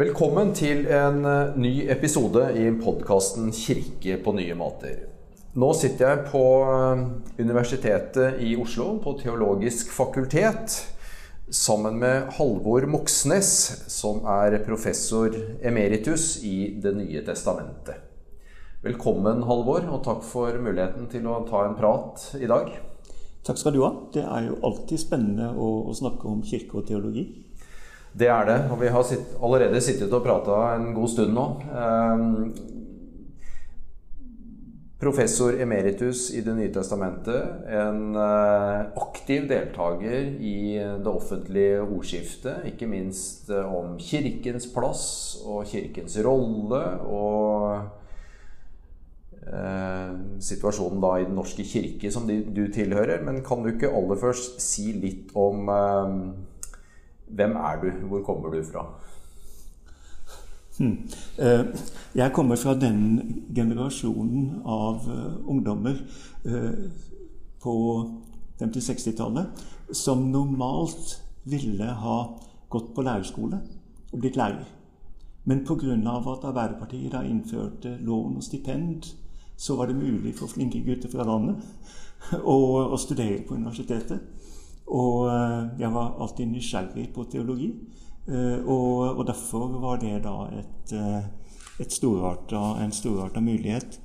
Velkommen til en eh, ny episode i podkasten 'Kirke på nye måter'. Nå sitter jeg på eh, Universitetet i Oslo, på Teologisk fakultet, sammen med Halvor Moxnes, som er professor emeritus i Det nye testamentet. Velkommen, Halvor, og takk for muligheten til å ta en prat i dag. Takk skal du ha. Det er jo alltid spennende å snakke om kirke og teologi. Det er det, og vi har sitt, allerede sittet og prata en god stund nå. Um, professor emeritus i Det nye testamentet. En uh, aktiv deltaker i det offentlige ordskiftet, ikke minst uh, om kirkens plass og kirkens rolle. og Eh, situasjonen da i Den norske kirke, som de, du tilhører. Men kan du ikke aller først si litt om eh, hvem er du? Hvor kommer du fra? Hmm. Eh, jeg kommer fra den generasjonen av uh, ungdommer uh, på 50-60-tallet som normalt ville ha gått på lærerskole og blitt lærer. Men pga. at Arbeiderpartiet da innførte lån og stipend så var det mulig for flinke gutter fra landet å, å studere på universitetet. Og eh, jeg var alltid nysgjerrig på teologi. Eh, og, og derfor var det da et, eh, et storarta, en storarta mulighet.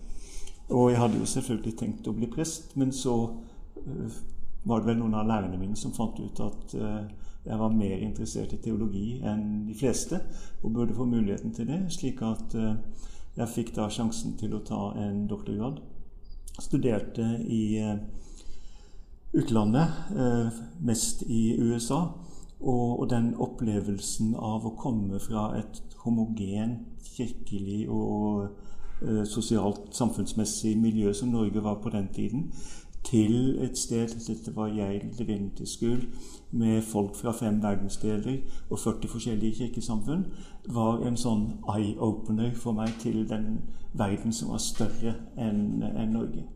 Og jeg hadde jo selvfølgelig tenkt å bli prest, men så var det vel noen av lærerne mine som fant ut at jeg var mer interessert i teologi enn de fleste, og burde få muligheten til det. slik at jeg fikk da sjansen til å ta en doktorgrad. Studerte i utlandet, uh, mest i USA. Og, og, den opplevelsen av å komme fra et homogent kirkelig og uh, sosialt samfunnsmessig miljø som Norge var på den tiden, til et sted Dette var Yale Divinity med folk fra fem verdensdeler og 40 forskjellige kirkesamfunn. var en sånn eye-opener for meg til den verden som var større enn en Norge.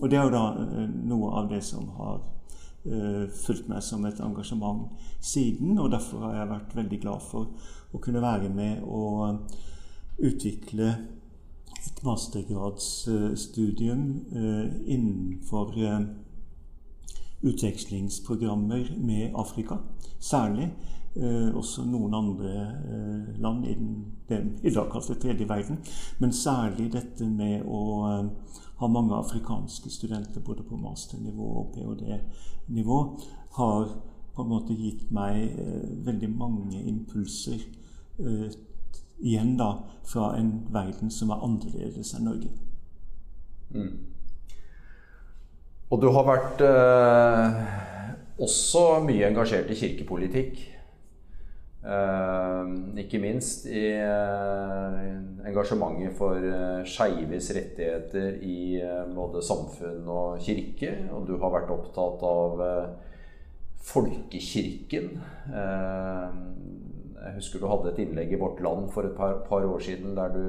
Og det er jo da uh, noe av det som har uh, fulgt meg som et engasjement siden. Og derfor har jeg vært veldig glad for å kunne være med og utvikle et mastergradsstudium innenfor utvekslingsprogrammer med Afrika. Særlig. Eh, også noen andre eh, land i den, den i dag kalte tredje verden. Men særlig dette med å eh, ha mange afrikanske studenter både på masternivå og ph.d.-nivå har på en måte gitt meg veldig mange impulser igjen da fra en verden som er annerledes enn Norge. Mm. Og du har vært eh, også mye engasjert i kirkepolitikk. Eh, ikke minst i eh, engasjementet for eh, skeives rettigheter i både samfunn og kirke. Og du har vært opptatt av folkekirken. jeg husker du hadde et innlegg i Vårt Land for et par, par år siden der du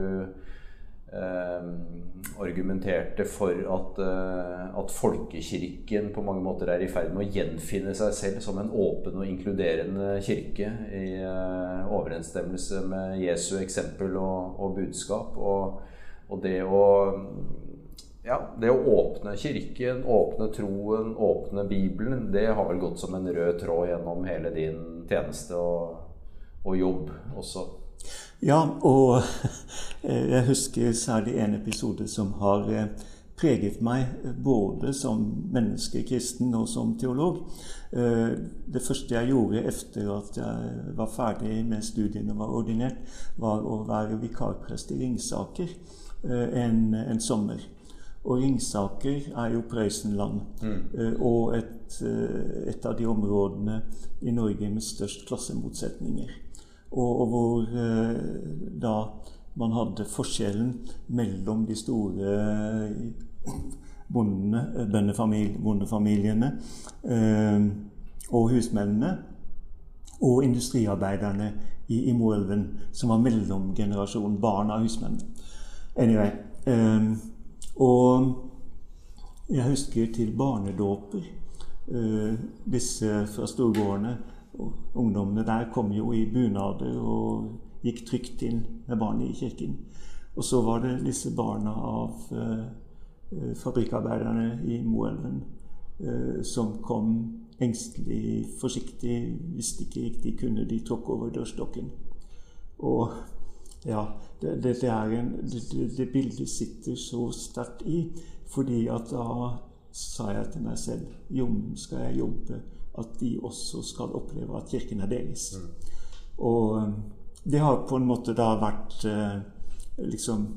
argumenterte for at, eh, at, folkekirken på mange måter er i ferd med å gjenfinne seg selv som en åpen og inkluderende kirke i eh, overensstemmelse med Jesu eksempel og, og budskap. Og, og det, å, ja, det å åpne kirken, åpne troen, åpne Bibelen, det har vel gått som en rød tråd gjennom hele din tjeneste og, og jobb også. Ja, og eh, jeg husker særlig en episode som har eh, preget meg eh, både som menneske, kristen og som teolog. Det første jeg gjorde etter at jeg var ferdig med studiene og var ordinert, var å være vikarprest i Ringsaker en, en sommer. Og Ringsaker er jo Prøysenland. Mm. Og et, et, av de områdene i Norge med størst klassemotsetninger og, og hvor eh, da man hadde forskjellen mellom de store eh, bondene, eh, bondefamiliene og husmennene og industriarbeiderne i, i Moelven, som var mellomgenerasjonen barn av husmennene. Anyway, og jeg husker til barnedåper. Disse fra storgårdene ungdommene der kom jo i bunader og gikk trygt inn med barnet i kirken. Og så var det disse barna av eh, fabrikkarbeiderne i Moelven eh, som kom engstelig, forsiktig, visste ikke riktig kunne de tråkke over dørstokken. Og ja, det, det, det, en, det, bildet sitter så sterkt i, fordi at da sa jeg til meg selv Jommen skal jeg jobbe at de også skal oppleve at kirken er deres. Mm. Og um, det har på en måte da vært eh, liksom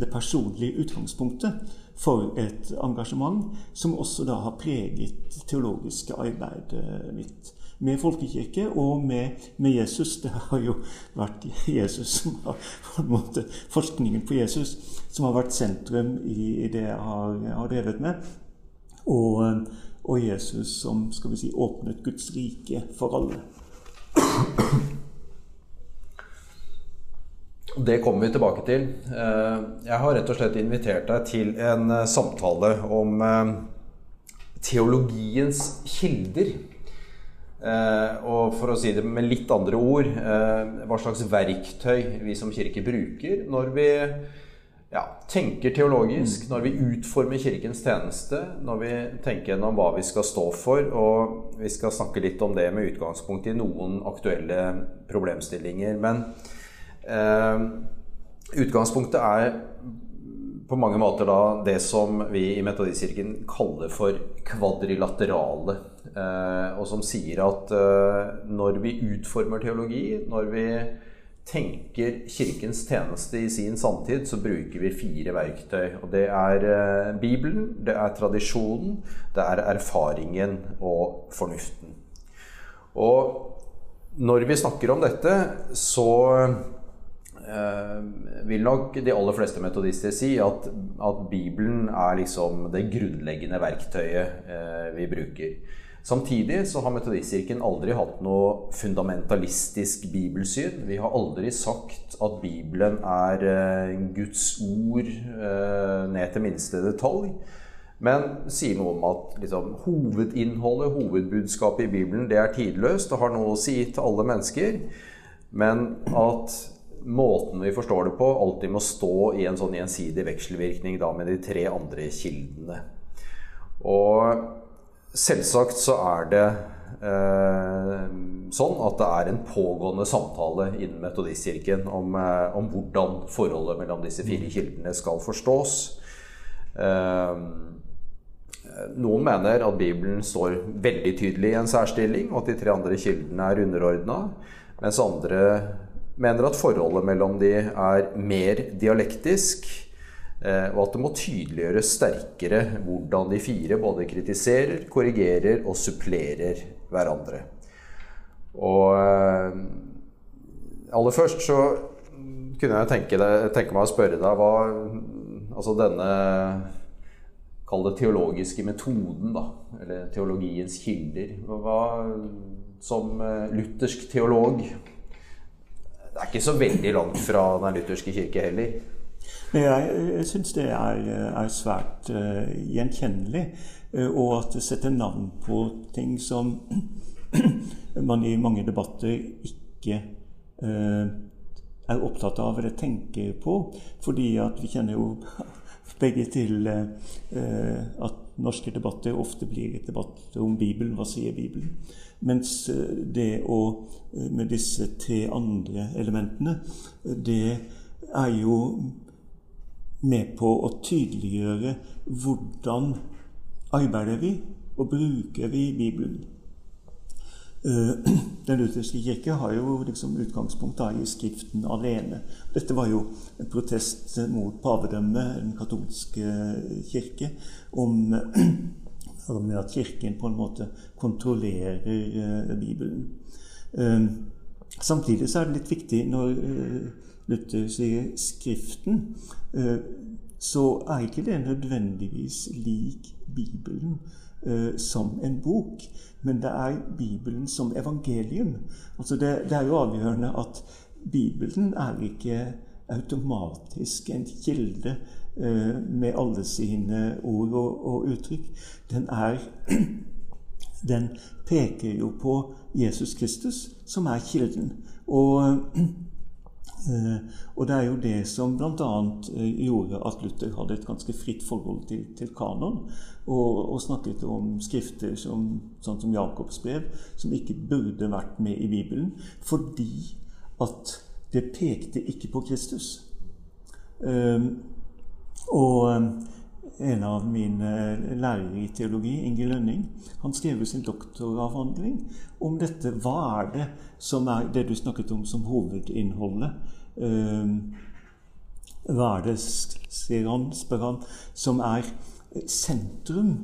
det personlige utgangspunktet for et engasjement som også da har preget teologiske arbeidet mitt med folkekirke og med, med, Jesus. Det har jo vært Jesus som har, på en måte, forskningen på Jesus som har vært sentrum i, i det jeg har, jeg har, drevet med. Og, og, Jesus som skal vi si, åpnet Guds rike for alle. Det kommer vi tilbake til. Eh, jeg har rett og slett invitert deg til en eh, samtale om eh, teologiens kilder. Og for å si det med litt andre ord hva slags verktøy vi som kirke bruker når vi ja, tenker teologisk, når vi utformer Kirkens tjeneste, når vi tenker gjennom hva vi skal stå for. Og vi skal snakke litt om det med utgangspunkt i noen aktuelle problemstillinger. Men Eh, utgangspunktet er på mange måter da det som vi i Metodistkirken kaller for kvadrilaterale. Eh, og som sier at eh, når vi utformer teologi, når vi tenker Kirkens tjeneste i sin samtid, så bruker vi fire verktøy. Og det er Bibelen, det er tradisjonen, det er erfaringen og fornuften. Og når vi snakker om dette, så Eh, vil nok de aller fleste metodister si at, at, Bibelen er liksom det grunnleggende verktøyet eh, vi bruker. Samtidig så har Metodistkirken aldri hatt noe fundamentalistisk bibelsyn. Vi har aldri sagt at Bibelen er eh, Guds ord eh, ned til minste detalj. Men sier noe om at liksom, hovedinnholdet, hovedbudskapet i Bibelen, det er tidløst og har noe å si til alle mennesker. Men at måten vi forstår det på, alltid må stå i en sånn gjensidig vekselvirkning da med de tre andre kildene. Og selvsagt så er det eh, sånn at det er en pågående samtale innen Metodistkirken om, eh, om, hvordan forholdet mellom disse fire kildene skal forstås. Eh, noen mener at Bibelen står veldig tydelig i en særstilling, og at de tre andre kildene er underordna, mens andre mener at forholdet mellom de er mer dialektisk, og at det må tydeliggjøres sterkere hvordan de fire både kritiserer, korrigerer og supplerer hverandre. Og eh, aller først så kunne jeg tenke, deg, tenke meg å spørre deg hva Altså denne Kall det teologiske metoden, da. Eller teologiens kilder. Hva, som eh, luthersk teolog det er ikke så veldig langt fra Den lutherske kirke heller. Jeg, jeg syns det er, er svært uh, gjenkjennelig, uh, og at det setter navn på ting som man i mange debatter ikke uh, er opptatt av eller tenker på. Fordi at vi kjenner jo begge til at norske debatter ofte blir et debatt om Bibelen. Hva sier Bibelen? Mens eh, det å eh, med disse tre andre elementene, eh, det er jo med på å tydeliggjøre hvordan arbeider vi og bruker vi Bibelen. Den lutherske kirke har jo liksom utgangspunkt i Skriften alene. Dette var jo en protest mot pavedømmet, den katolske kirke, om om, at Kirken på en måte kontrollerer uh, Bibelen. Samtidig så er det litt viktig når Luther sier Skriften, så er ikke det nødvendigvis lik Bibelen som en bok, men det er Bibelen som evangelium. Altså det, det er jo avgjørende at Bibelen er ikke automatisk en kilde Eh, med alle sine ord og, og uttrykk, den er Den peker jo på Jesus Kristus, som er kilden. Og, Eh, og det er jo det som bl.a. Eh, gjorde at Luther hadde et ganske fritt forhold til, til kanon, og, og, snakket om skrifter som, sånn som Jakobs brev, som ikke burde vært med i Bibelen, fordi at det pekte ikke på Kristus. Um, og en av mine lærere i teologi, Inge Lønning, han skrev sin doktoravhandling om dette. Hva er det som er det du snakket om som hovedinnholdet? Ehm, hva er det, sier han, spør han, som er sentrum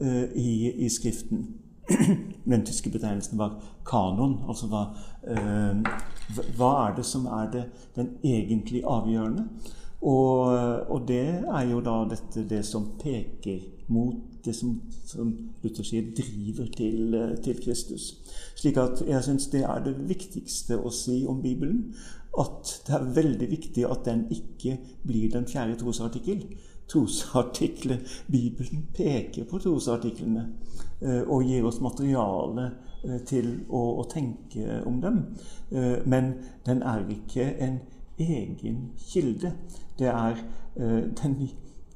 eh, i, i Skriften? Den tyske betegnelsen var kanon. Altså hva, ehm, hva er det som er det, den egentlig avgjørende? Og, og, det er jo da dette det som peker mot det som, som Luther sier, driver til, til Kristus. Slik at jeg syns det er det viktigste å si om Bibelen. At det er veldig viktig at den ikke blir den fjerde trosartikkel. Trosartikler, Bibelen peker på trosartiklene eh, og gir oss materiale eh, til å, å tenke om dem. Eh, men den er ikke en egen kilde. Det er uh, den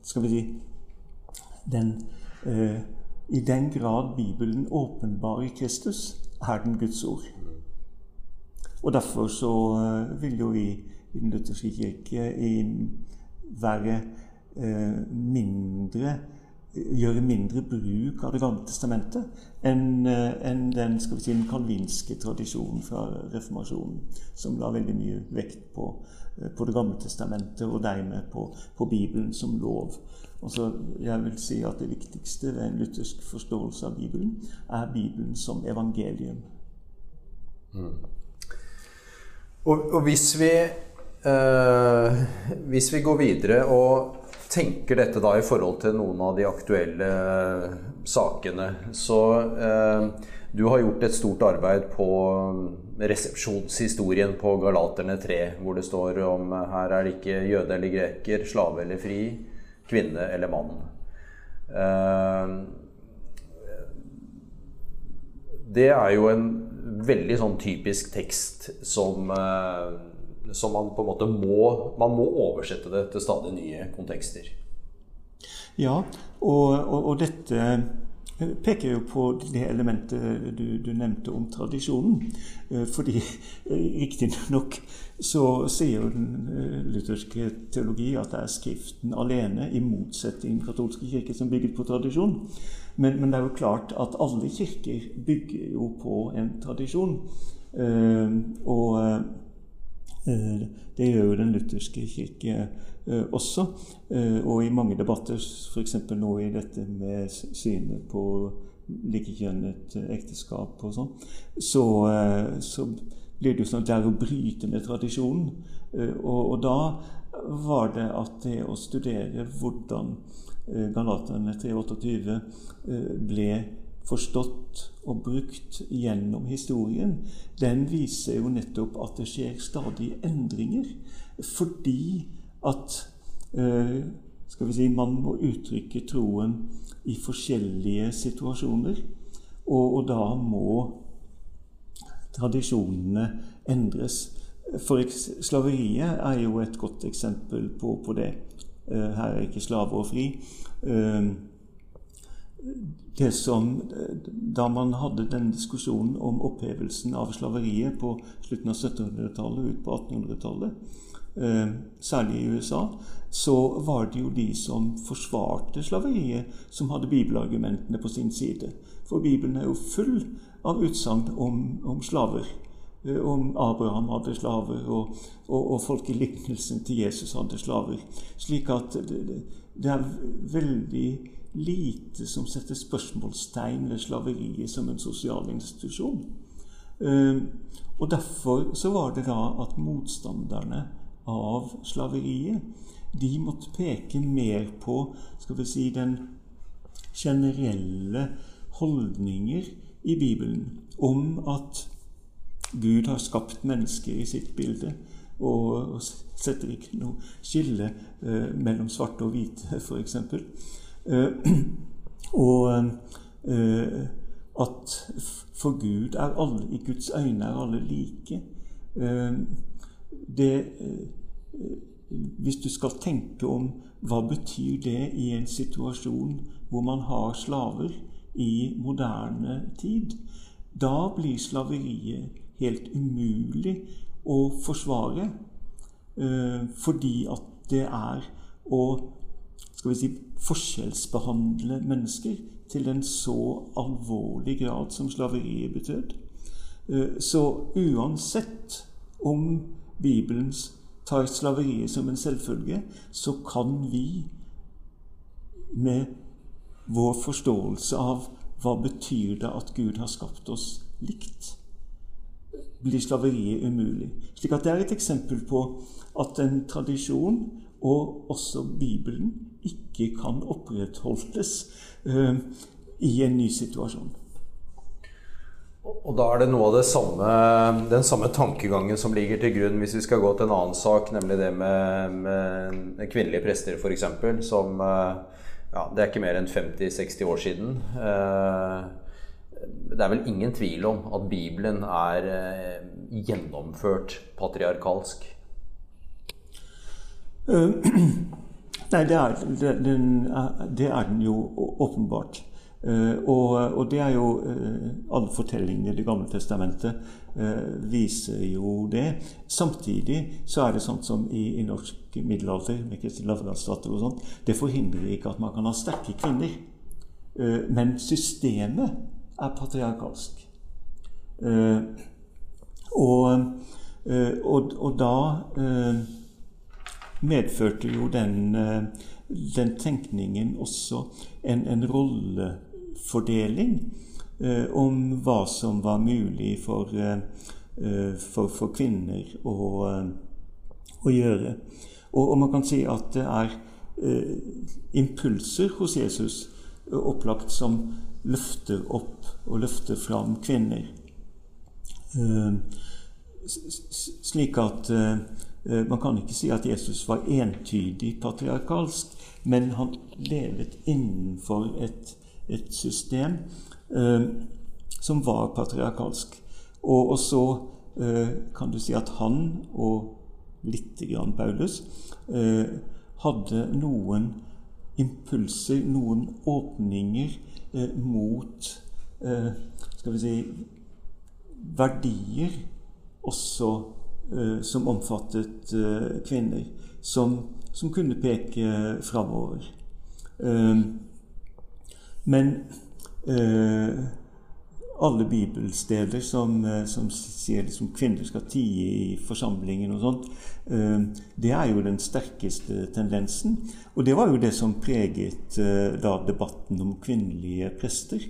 Skal vi si den, uh, I den grad Bibelen åpenbarer Kristus, er den Guds ord. Og derfor så uh, vil jo vi i Den lutherske kirke være mindre gjøre mindre bruk av Det gamle testamentet enn en den skal vi si, den kalvinske tradisjonen fra reformasjonen, som la veldig mye vekt på Eh, på Det gamle testamentet og dermed på, på Bibelen som lov. Altså, jeg vil si at Det viktigste ved en luthersk forståelse av Bibelen er Bibelen som evangelium. Mm. Og, og, hvis vi øh, hvis vi går videre og tenker dette da i forhold til noen av de aktuelle sakene, så eh, Du har gjort et stort arbeid på resepsjonshistorien på Galaterne 3, hvor det står om her er det ikke jøde eller greker, slave eller fri, kvinne eller mann. Eh, det er jo en veldig sånn typisk tekst som, eh, som man på en måte må Man må oversette det til stadig nye kontekster. Ja, og, og, og dette peker jo på det elementet du, du nevnte om tradisjonen. Eh, fordi eh, riktignok så sier jo den eh, lutherske teologi at det er Skriften alene, i motsetning til katolske kirke, som bygget på tradisjon. Men, men, det er jo klart at alle kirker bygger jo på en tradisjon. og det gjør jo den lutherske kirke Eh, også. Eh, og i mange debatter, f.eks. nå i dette med synet på likekjønnet ekteskap og sånn, så, eh, så, blir det jo sånn at det er å bryte med tradisjonen. Og, og, da var det at det å studere hvordan Galaterne 328 ble forstått og brukt gjennom historien, den viser jo nettopp at det skjer stadig endringer. Fordi at eh, skal vi si, man må uttrykke troen i forskjellige situasjoner. Og, og da må tradisjonene endres. For Slaveriet er jo et godt eksempel på, på det. Eh, her er ikke slaver og fri. Eh, det som, Da man hadde den diskusjonen om opphevelsen av slaveriet på slutten av 1700-tallet og ut på 1800-tallet, Eh, særlig i USA, så var det jo de som forsvarte slaveriet, som hadde bibelargumentene på sin side. For Bibelen er jo full av utsagn om, om, slaver. Eh, om Abraham hadde slaver, og, og, og folk i lignelsen til Jesus hadde slaver. Slik at det, det er veldig lite som setter spørsmålstegn ved slaveriet som en sosial institusjon. Eh, og derfor så var det da at motstanderne av slaveriet. De måtte peke mer på skal vi si, den generelle holdninger i Bibelen om at Gud har skapt mennesker i sitt bilde, og, setter ikke noe skille eh, mellom svarte og hvite, f.eks. Eh, og eh, at for Gud er alle, i Guds øyne er alle like. Eh, det Hvis du skal tenke om hva betyr det i en situasjon hvor man har slaver i moderne tid, da blir slaveriet helt umulig å forsvare. Fordi at det er å skal vi si, forskjellsbehandle mennesker til en så alvorlig grad som slaveriet betød. Eh, så uansett om Bibelen tar slaveriet som en selvfølge, så kan vi med vår forståelse av hva betyr det at Gud har skapt oss likt, blir slaveriet umulig. Slik at det er et eksempel på at en tradisjon, og også Bibelen, ikke kan opprettholdes eh, i en ny situasjon. Og da er det noe av det samme, den samme tankegangen som ligger til grunn hvis vi skal gå til en annen sak, nemlig det med, med kvinnelige prester, f.eks. Som eh, ja, Det er ikke mer enn 50-60 år siden. Eh, det er vel ingen tvil om at Bibelen er eh, gjennomført patriarkalsk? Nei, det er, den, det er den jo åpenbart. Uh, og, og, det er jo Alle fortellingene i Det gamle testamentet viser jo det. Samtidig så er det sånn som i, i norsk middelalder med Kristin Lavransdatter og sånt, det forhindrer ikke at man kan ha sterke kvinner. men systemet er patriarkalsk. Og, og, og, da medførte jo den, den tenkningen også en, en rollefordeling eh, om hva som var mulig for, eh, eh, for, for kvinner å, å gjøre. Og, og, man kan si at det er impulser hos Jesus opplagt som løfter opp og løfter fram kvinner. Slik at man kan ikke si at Jesus var entydig patriarkalsk, men han levet innenfor et et system eh, som var patriarkalsk. Og, og så eh, kan du si at han, og lite grann Paulus, eh, hadde noen impulser, noen åpninger eh, mot eh, skal vi si verdier også eh, som omfattet kvinner, som, som, kunne peke framover. Uh, men eh, alle bibelsteder som, eh, som sier liksom kvinner skal tie i forsamlingen og sånt, eh, det er jo den sterkeste tendensen. Og det var jo det som preget eh, da debatten om kvinnelige prester.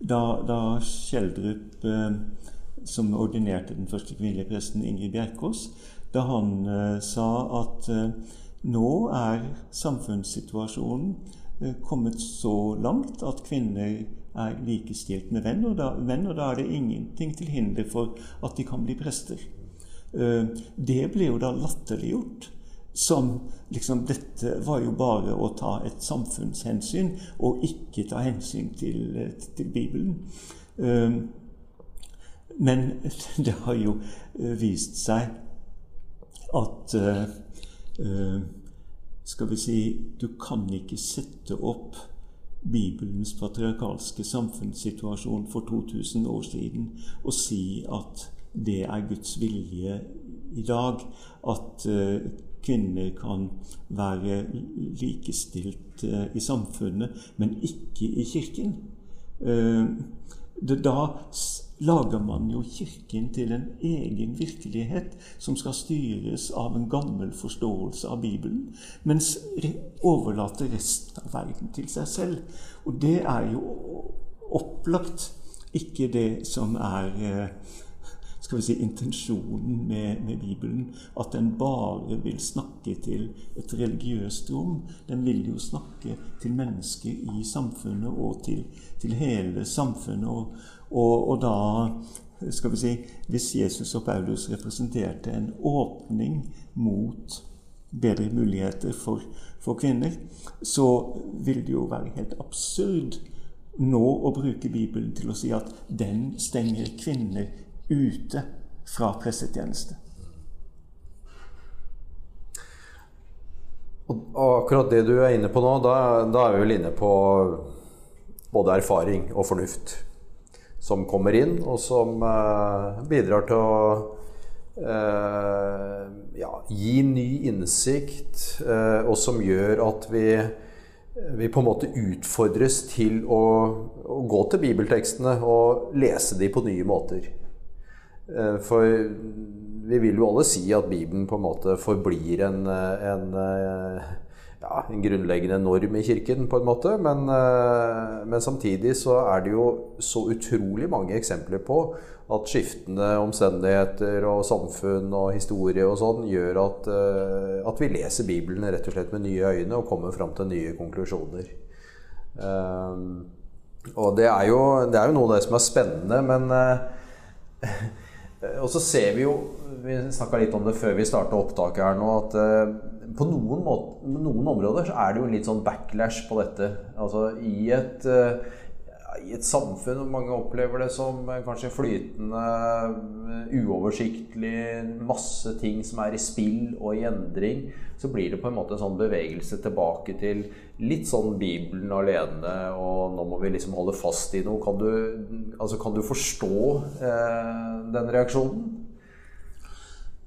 Da, da eh, som ordinerte den første kvinnelige presten, Ingrid Bjerkås, da han eh, sa at nå er samfunnssituasjonen Eh, kommet så langt at kvinner er likestilt med venn, og da, venn, og da er det ingenting til hinder for at de kan bli prester. Eh, det ble jo da latterliggjort som liksom Dette var jo bare å ta et samfunnshensyn og ikke ta hensyn til, til Bibelen. Eh, men det har jo vist seg at skal vi si Du kan ikke sette opp Bibelens patriarkalske samfunnssituasjon for 2000 år siden og si at det er Guds vilje i dag. At kvinner kan være likestilt i samfunnet, men ikke i Kirken. Da lager man jo Kirken til en egen virkelighet som skal styres av en gammel forståelse av Bibelen, mens overlater resten av verden til seg selv. Og det er jo opplagt ikke det som er eh, skal vi si, intensjonen med, med, Bibelen. At den bare vil snakke til et religiøst rom. Den vil jo snakke til mennesker i samfunnet og til, til hele samfunnet. Og, og, og da skal vi si, Hvis Jesus og Paulus representerte en åpning mot bedre muligheter for, for kvinner, så vil det jo være helt absurd nå å bruke Bibelen til å si at den stenger kvinner ute fra pressetjeneste. Og akkurat det du er inne på nå, da, da er vi vel inne på både erfaring og fornuft som kommer inn, og som eh, bidrar til å eh, ja, gi ny innsikt, eh, og som gjør at vi, vi på en måte utfordres til å, å, gå til bibeltekstene og lese de på nye måter. For vi vil jo alle si at Bibelen på en måte forblir en, en ja, en grunnleggende norm i kirken, på en måte. Men, eh, men, samtidig så er det jo så utrolig mange eksempler på at skiftende omstendigheter og samfunn og historie og sånn gjør at, eh, at vi leser Bibelen rett og slett med nye øyne og kommer fram til nye konklusjoner. Um, og det er, jo, det er jo noe av det som er spennende, men uh, Og så ser vi jo Vi snakka litt om det før vi starta opptaket her nå, at uh, på noen, måte, noen, områder så er det jo litt sånn backlash på dette. Altså i et, uh, i et samfunn hvor mange opplever det som kanskje flytende, uoversiktlig, masse ting som er i spill og i endring, så blir det på en måte en sånn bevegelse tilbake til litt sånn Bibelen alene, og nå må vi liksom holde fast i noe. Kan du, altså, kan du forstå eh, den reaksjonen?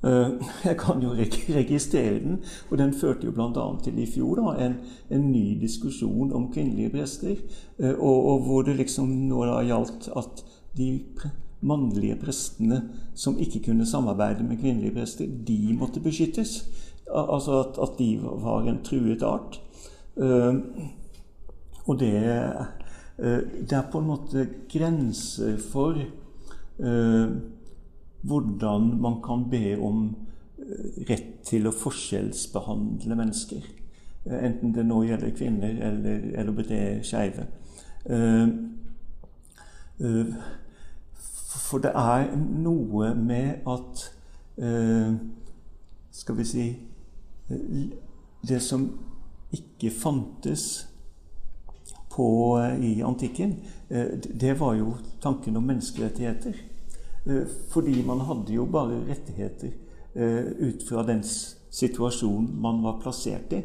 Eh, jeg kan jo registrere den, og den førte jo bl.a. til i fjor da, en, en, ny diskusjon om kvinnelige prester. Eh, og, og, hvor det liksom nå da gjaldt at de mannlige prestene som ikke kunne samarbeide med kvinnelige prester, de måtte beskyttes. Altså at, at de var en truet art. Eh, og det, det er på en måte grenser for hvordan man kan be om eh, rett til å forskjellsbehandle mennesker. Eh, enten det nå gjelder kvinner eller LHBT-skeive. Eh, for det er noe med at Skal vi si Det som ikke fantes på, i antikken, det var jo tanken om menneskerettigheter. Eh, fordi man hadde jo bare rettigheter eh, ut fra den situasjonen man var plassert i.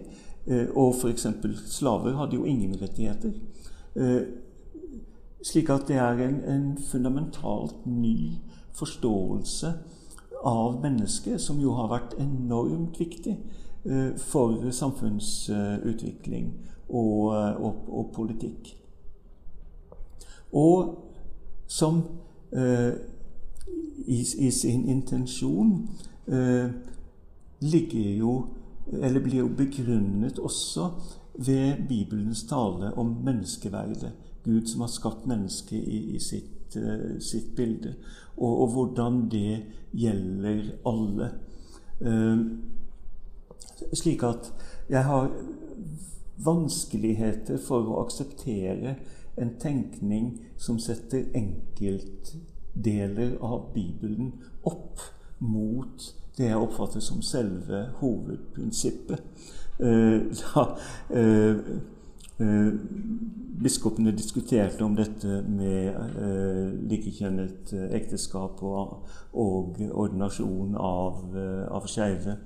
Eh, og f.eks. slaver hadde jo ingen rettigheter. Slik at det er en, en fundamentalt ny forståelse av mennesket, som jo har vært enormt viktig for samfunnsutvikling og, og, og politikk. Og som i, i sin intensjon eh, ligger jo Eller blir jo begrunnet også ved Bibelens tale om menneskeverdet. Gud som har skapt mennesket i, i sitt, uh, sitt, bilde. Og, og, hvordan det gjelder alle. Uh, slik at jeg har vanskeligheter for å akseptere en tenkning som setter enkelt deler av Bibelen opp mot det jeg oppfatter som selve hovedprinsippet. Eh, da eh, eh, biskopene diskuterte om dette med eh, likekjønnet ekteskap og, ordinasjon av, eh, av skeive,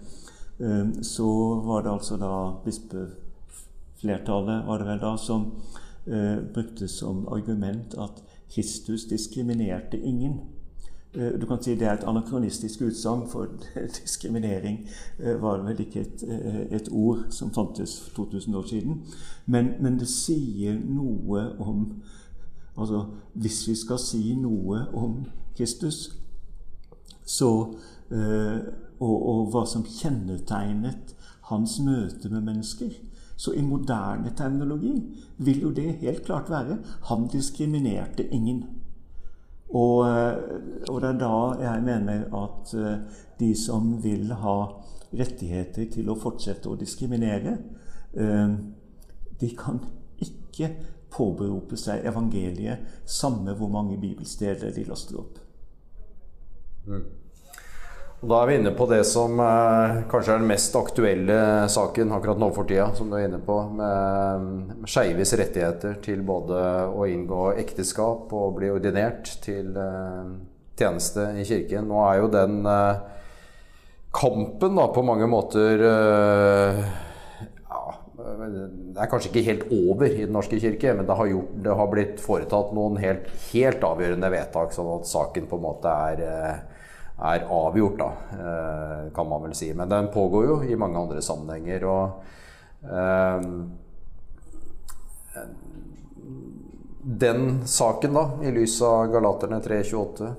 eh, så var det altså da bispeflertallet var det vel da, som brukte som argument at Kristus diskriminerte ingen. Eh, du kan si Det er et anakronistisk utsagn, for diskriminering eh, var vel ikke et, eh, et, ord som fantes for 2000 år siden. Men, men, det sier noe om Altså, hvis vi skal si noe om Kristus, så og, og hva som kjennetegnet hans møte med mennesker, så i moderne terminologi vil jo det helt klart være han diskriminerte ingen. Og, eh, og, det er da jeg mener at eh, de som vil ha rettigheter til å fortsette å diskriminere, eh, de kan ikke påberope seg evangeliet, samme hvor mange bibelsteder de laster opp. Mm. Da er vi inne på det som eh, kanskje er den mest aktuelle saken akkurat nå for tida, som du er inne på, med, skeives rettigheter til både å inngå ekteskap og bli ordinert til eh, tjeneste i kirken. Nå er jo den eh, kampen da på mange måter eh, Det er kanskje ikke helt over i Den norske kirke, men det har, gjort, det har blitt foretatt noen helt, helt, avgjørende vedtak, sånn at saken på en måte er, er avgjort, da, kan man vel si. Men den pågår jo i mange andre sammenhenger. og den saken, da, i lys av Galaterne 3.28?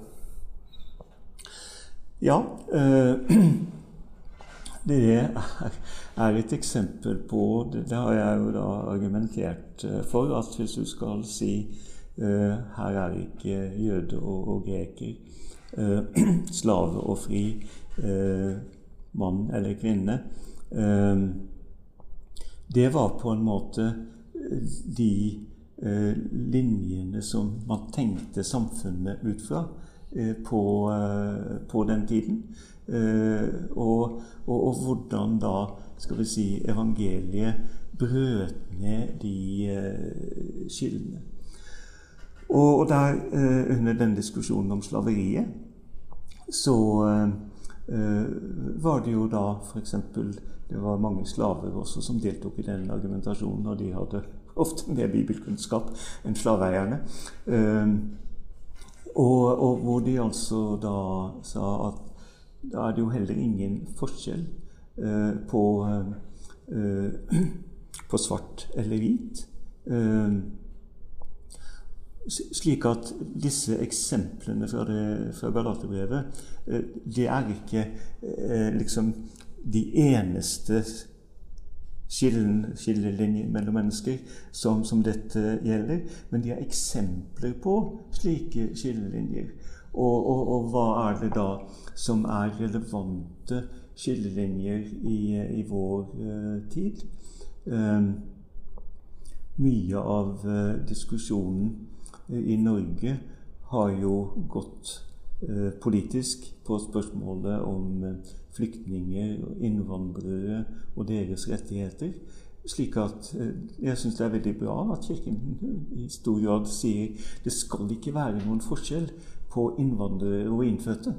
Ja. Øh, det er et eksempel på det, har jeg jo da argumentert eh, for. At hvis du skal si her er ikke jøde og, og greker, slave og fri, mann eller kvinne Det var på en måte de Eh, linjene som man tenkte samfunnet ut fra eh, på, eh, på den tiden. Og, og, og, hvordan da skal vi si, evangeliet brøt ned de skillene. Og, og der, under den diskusjonen om slaveriet, så var det jo da f.eks. Det var mange slaver også som deltok i den argumentasjonen, og de hadde ofte mer bibelkunnskap enn slaveeierne. Ehm, og, og, hvor de altså da sa at da er det jo heller ingen forskjell eh, på, eh, på svart eller hvit. Slik at disse eksemplene fra, det, fra Galaterbrevet, eh, det er ikke liksom de eneste skillelinjer mellom mennesker som, som, dette gjelder. Men de er eksempler på slike skillelinjer. Og, og, og, hva er det da som er relevante skillelinjer i, i vår uh, tid? Uh, mye av uh, diskusjonen i Norge har jo gått politisk på spørsmålet om flyktninger og innvandrere og deres rettigheter. Slik at eh, jeg syns det er veldig bra at Kirken i stor grad sier det skal ikke være noen forskjell på innvandrere og innfødte.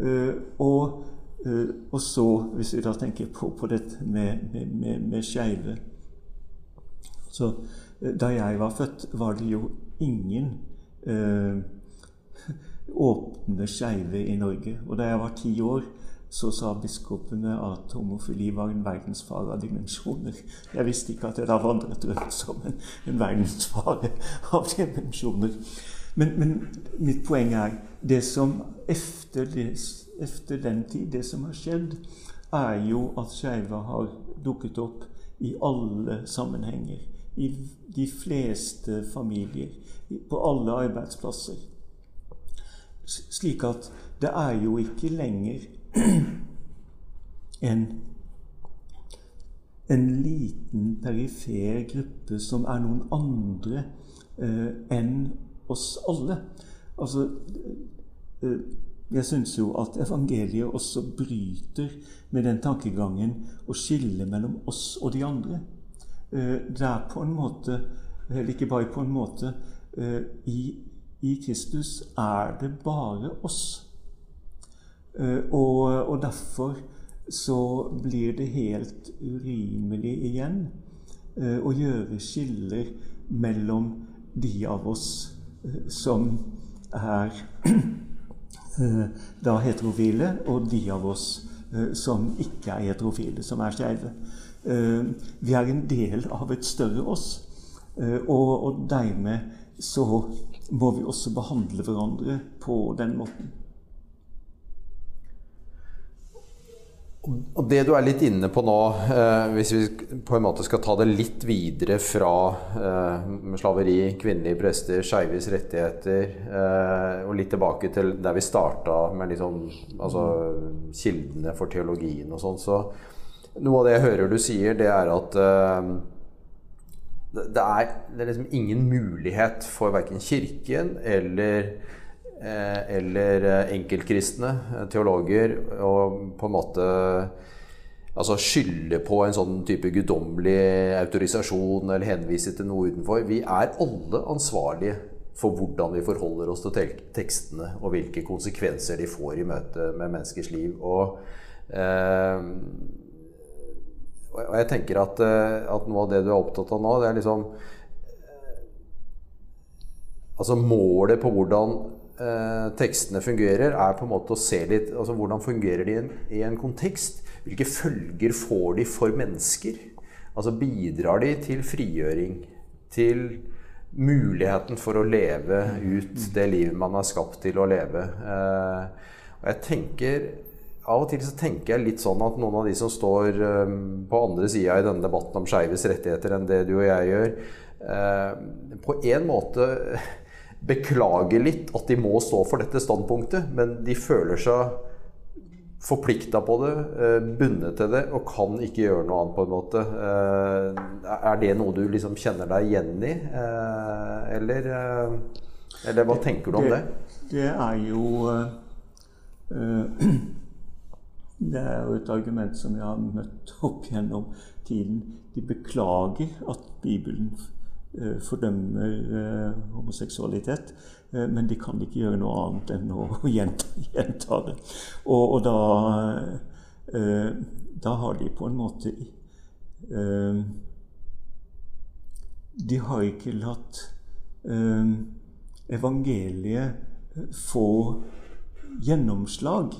Og, og, så, hvis vi da tenker på, på dette med, med, med, med skeive Så da jeg var født, var det jo ingen åpne skeive i Norge. Og da jeg var ti år, så sa biskopene at homofili var en verdensfare av dimensjoner. Jeg visste ikke at jeg da vandret rundt som en, en verdensfare av dimensjoner. Men, men, mitt poeng er det som efter, efter den tid, det som har skjedd, er jo at skeive har dukket opp i alle sammenhenger. I de fleste familier. På alle arbeidsplasser. Slik at det er jo ikke lenger en, en liten, perifer gruppe som er noen andre eh, enn oss alle. Altså eh, Jeg syns jo at evangeliet også bryter med den tankegangen å skille mellom oss og de andre. Eh, det er på en måte, eller ikke bare på en måte eh, i, I Kristus er det bare oss. Eh, og, og, derfor så blir det helt urimelig igjen å gjøre skiller mellom de av oss som er da heterofile, og de av oss som ikke er heterofile, som er skeive. Vi er en del av et større oss, og, og dermed så må vi også behandle hverandre på den måten. Og Det du er litt inne på nå, eh, hvis vi på en måte skal ta det litt videre fra eh, slaveri, kvinnelige prester, skeives rettigheter, eh, og litt tilbake til der vi starta med liksom, altså, kildene for teologien og sånn, så noe av det jeg hører du sier, det er at eh, det er, det er liksom ingen mulighet for verken Kirken eller Eh, eller eh, enkeltkristne teologer og på en måte altså skylde på en sånn type guddommelig autorisasjon eller henvise til noe utenfor. Vi er alle ansvarlige for hvordan vi forholder oss til tekstene, og hvilke konsekvenser de får i møte med menneskers liv. Og, eh, og jeg tenker at, at, noe av det du er opptatt av nå, det er liksom Altså målet på hvordan eh, tekstene fungerer, er på en måte å se litt altså Hvordan fungerer de i en, i en kontekst? Hvilke følger får de for mennesker? Altså Bidrar de til frigjøring? Til muligheten for å leve ut det livet man er skapt til å leve? Eh, og jeg tenker av og til så tenker jeg litt sånn at noen av de som står um, på andre sida i denne debatten om skeives rettigheter enn det du og jeg gjør, uh, på en måte beklager litt at de må stå for dette standpunktet, men de føler seg forplikta på det, uh, bundet til det, og kan ikke gjøre noe annet, på en måte. Uh, er det noe du liksom kjenner deg igjen i, eller, eller hva tenker du om det? Det, det er jo Det er jo et argument som jeg har møtt opp gjennom tiden. De beklager at Bibelen uh, fordømmer uh, homoseksualitet, uh, men de kan ikke gjøre noe annet enn å gjenta, gjenta det. Og, og da, da, har de på en måte De har ikke latt evangeliet få gjennomslag.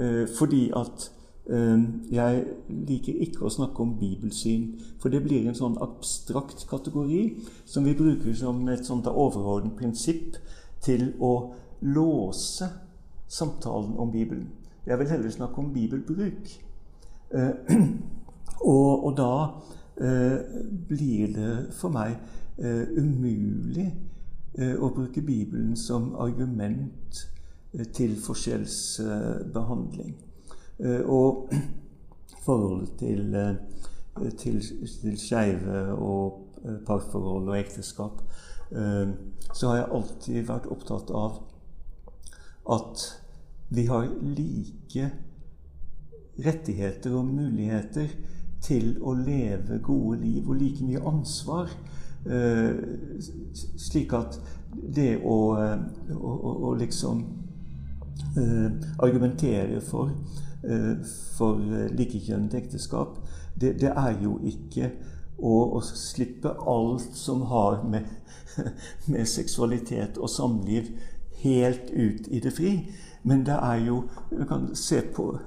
Eh, fordi at eh, jeg liker ikke å snakke om bibelsyn, for det blir en sånn abstrakt kategori som vi bruker som et sånt overordnet prinsipp til å låse samtalen om Bibelen. Jeg vil heller snakke om bibelbruk. Eh, og, og, da blir det for meg umulig å bruke Bibelen som argument til forskjellsbehandling. Eh, og forholdet til, eh, til, til skeive og eh, parforhold og ekteskap, så har jeg alltid vært opptatt av at vi har like rettigheter og muligheter til å leve gode liv og like mye ansvar. Slik at det å, å, å liksom argumenterer for, eh, for likekjønnet ekteskap, det, det, er jo ikke å, å, slippe alt som har med, med seksualitet og samliv helt ut i det fri. Men det er jo Du kan se på,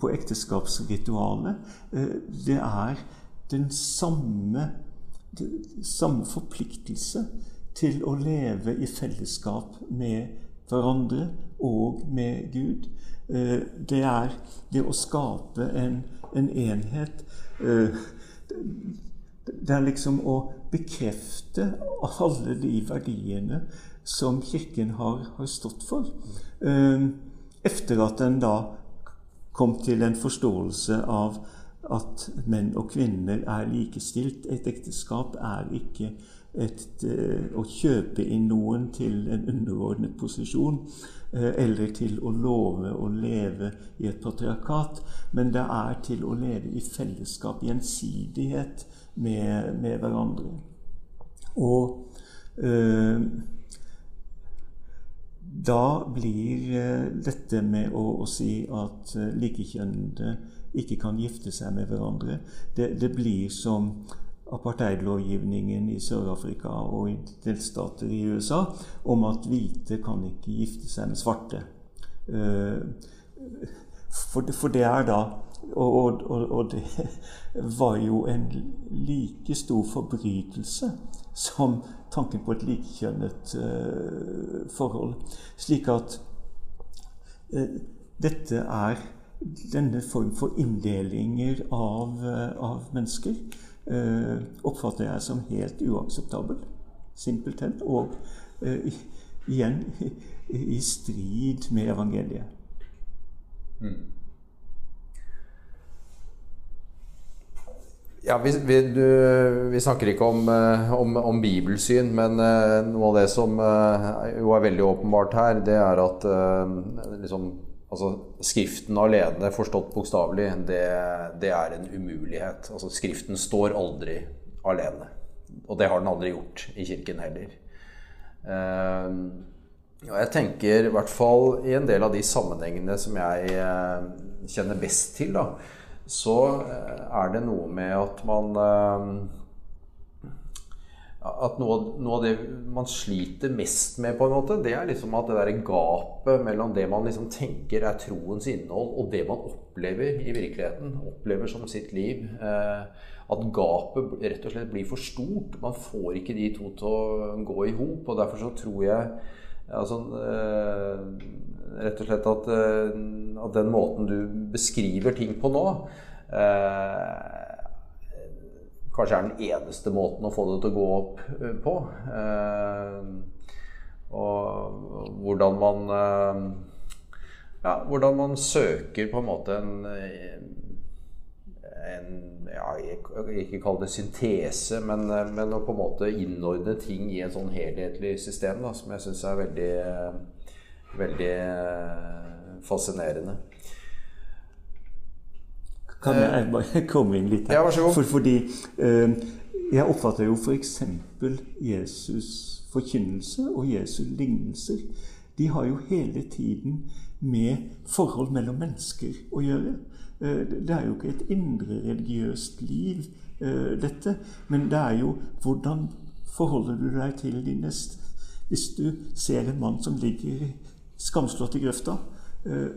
på ekteskapsritualet. Eh, det er den samme, den samme forpliktelse til å leve i fellesskap med hverandre og med Gud. Eh, det er det å skape en, en enhet. Eh, det er liksom å bekrefte alle de verdiene som Kirken har, har stått for. Eh, etter at den da kom til en forståelse av at menn og kvinner er likestilt. Et ekteskap er ikke et, eh, å kjøpe inn noen til en underordnet posisjon, eh, eller til å love å leve i et patriarkat, men det er til å leve i fellesskap, gjensidighet med, med hverandre. Og øh, da blir dette med å, å si at likekjønnede ikke kan gifte seg med hverandre, det, det blir som apartheidlovgivningen i Sør-Afrika og i delstater i USA om at hvite kan ikke gifte seg med svarte. Eh, for det, er da og, og, og, det var jo en like stor forbrytelse som tanken på et likekjønnet uh, forhold. Slik at uh, dette er denne form for inndelinger av, av mennesker eh, oppfatter jeg som helt uakseptabel. Simpelthen. Og eh, igjen i, strid med evangeliet. Mm. Ja, vi, vi, du, vi, snakker ikke om, eh, om, om, bibelsyn, men noe av det som jo er veldig åpenbart her, det er at liksom, Altså, Skriften alene, forstått bokstavelig, det, det, er en umulighet. Altså, Skriften står aldri alene. Og det har den aldri gjort i kirken heller. Uh, og jeg tenker i hvert fall i en del av de sammenhengene som jeg uh, kjenner best til, da, så er det noe med at man at noe, noe, av det man sliter mest med, på en måte, det er liksom at det der gapet mellom det man liksom tenker er troens innhold, og det man opplever i virkeligheten, opplever som sitt liv eh, At gapet rett og slett blir for stort. Man får ikke de to til å gå i hop. Og derfor så tror jeg altså, eh, rett og slett at, eh, at, den måten du beskriver ting på nå eh, kanskje er den eneste måten å få det til å gå opp eh, på. Eh, og hvordan man eh, ja, hvordan man søker på en måte en, en ja, Ikke kall det syntese, men, men, å på en måte innordne ting i en sånn helhetlig system da, som jeg syns er veldig, veldig fascinerende. Kan jeg eh, bare komme inn litt her? Ja, vær så god. For, fordi eh, jeg oppfatter jo f.eks. Jesus' forkynnelse og Jesu lignelser. De har jo hele tiden med forhold mellom mennesker å gjøre. Eh, det er jo ikke et indre religiøst liv, eh, dette. Men det er jo hvordan forholder du deg til din neste hvis du ser en mann som ligger skamslått i grøfta, eh,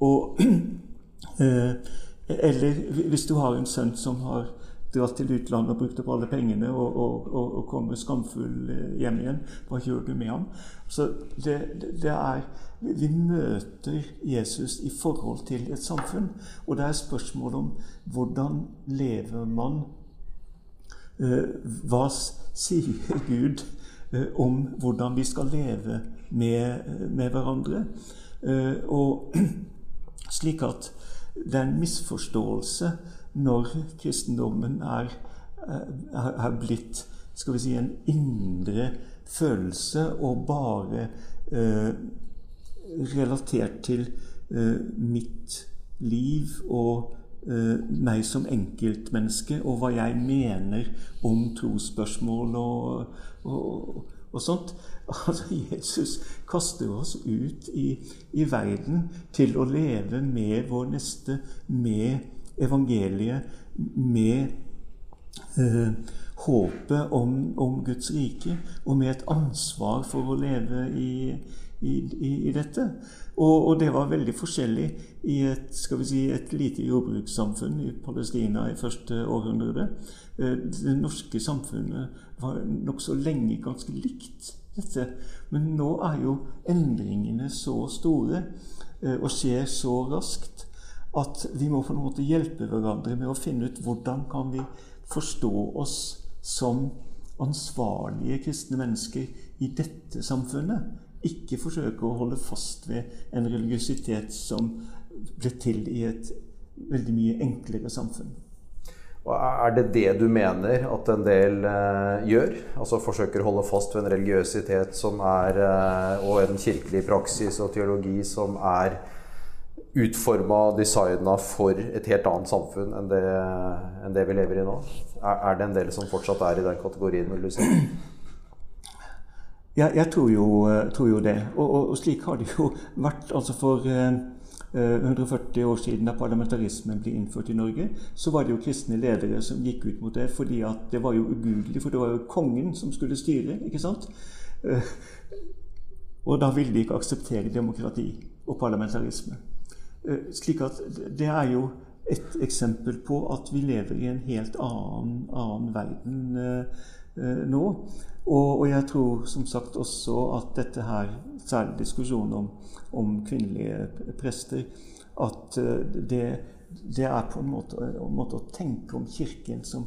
og Eller hvis du har en sønn som har dratt til utlandet og brukt opp alle pengene og, og, og, og kommer skamfull eh, hjem igjen, hva gjør du med ham? Så det, det, er Vi møter Jesus i forhold til et samfunn, og det er spørsmål om hvordan lever man eh, Hva sier Gud eh, om hvordan vi skal leve med, med hverandre? og slik at det er en misforståelse når kristendommen er, er blitt skal vi si, en indre følelse og bare eh, relatert til eh, mitt liv og eh, meg som enkeltmenneske og hva jeg mener om trosspørsmål og, og, og sånt. Altså, Jesus kaster oss ut i, i, verden til å leve med vår neste, med evangeliet, med eh, håpet om, om, Guds rike, og med et ansvar for å leve i, i, i dette. Og, og, det var veldig forskjellig i et, skal vi si, et lite jordbrukssamfunn i Palestina i første århundre. Eh, det norske samfunnet var nokså lenge ganske likt dette. Men nå er jo endringene så store eh, og skjer så raskt at vi må på en måte hjelpe hverandre med å finne ut hvordan kan vi forstå oss som ansvarlige kristne mennesker i dette samfunnet. Ikke forsøke å holde fast ved en religiøsitet som ble til i et veldig mye enklere samfunn. Og Er det det du mener at en del eh, gjør? Altså forsøker å holde fast ved en religiøsitet som er, eh, og en kirkelig praksis og teologi som er utforma designa for et helt annet samfunn enn det, enn det vi lever i nå? Er, er, det en del som fortsatt er i den kategorien, vil du si? Ja, jeg tror jo, eh, tror jo det. Og, og, og, slik har det jo vært. altså for... Eh, 140 eh, år siden da parlamentarismen ble innført i Norge, så var det jo kristne ledere som gikk ut mot det, fordi at det var jo ugudelig, for det var jo kongen som skulle styre. ikke sant? Eh, og da ville de ikke akseptere demokrati og parlamentarisme. Eh, slik at det er jo et eksempel på at vi lever i en helt annen, annen verden nå. Og, og, jeg tror som sagt også at dette her, særlig diskusjonen om, om kvinnelige prester, at eh, det, det, er på en måte, en måte, å tenke om Kirken som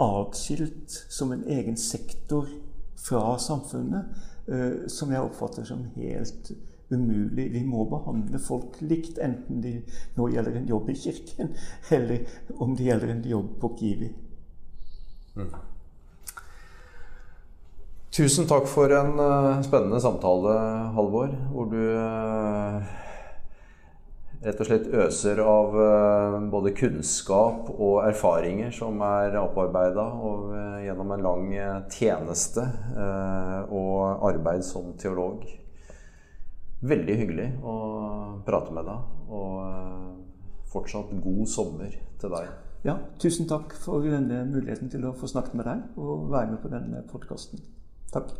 atskilt, som en egen sektor fra samfunnet, eh, som jeg oppfatter som helt umulig. Vi må behandle folk likt, enten det nå gjelder en jobb i Kirken, eller om det gjelder en jobb på Kiwi. Mm. Tusen takk for en uh, spennende samtale, Halvor. Hvor du uh, rett og slett øser av uh, både kunnskap og erfaringer som er opparbeida gjennom en lang tjeneste og arbeid som teolog. Veldig hyggelig å prate med deg og fortsatt god sommer til deg. Ja, tusen takk for denne muligheten til å få snakket med deg og være med på denne podkasten. Takk.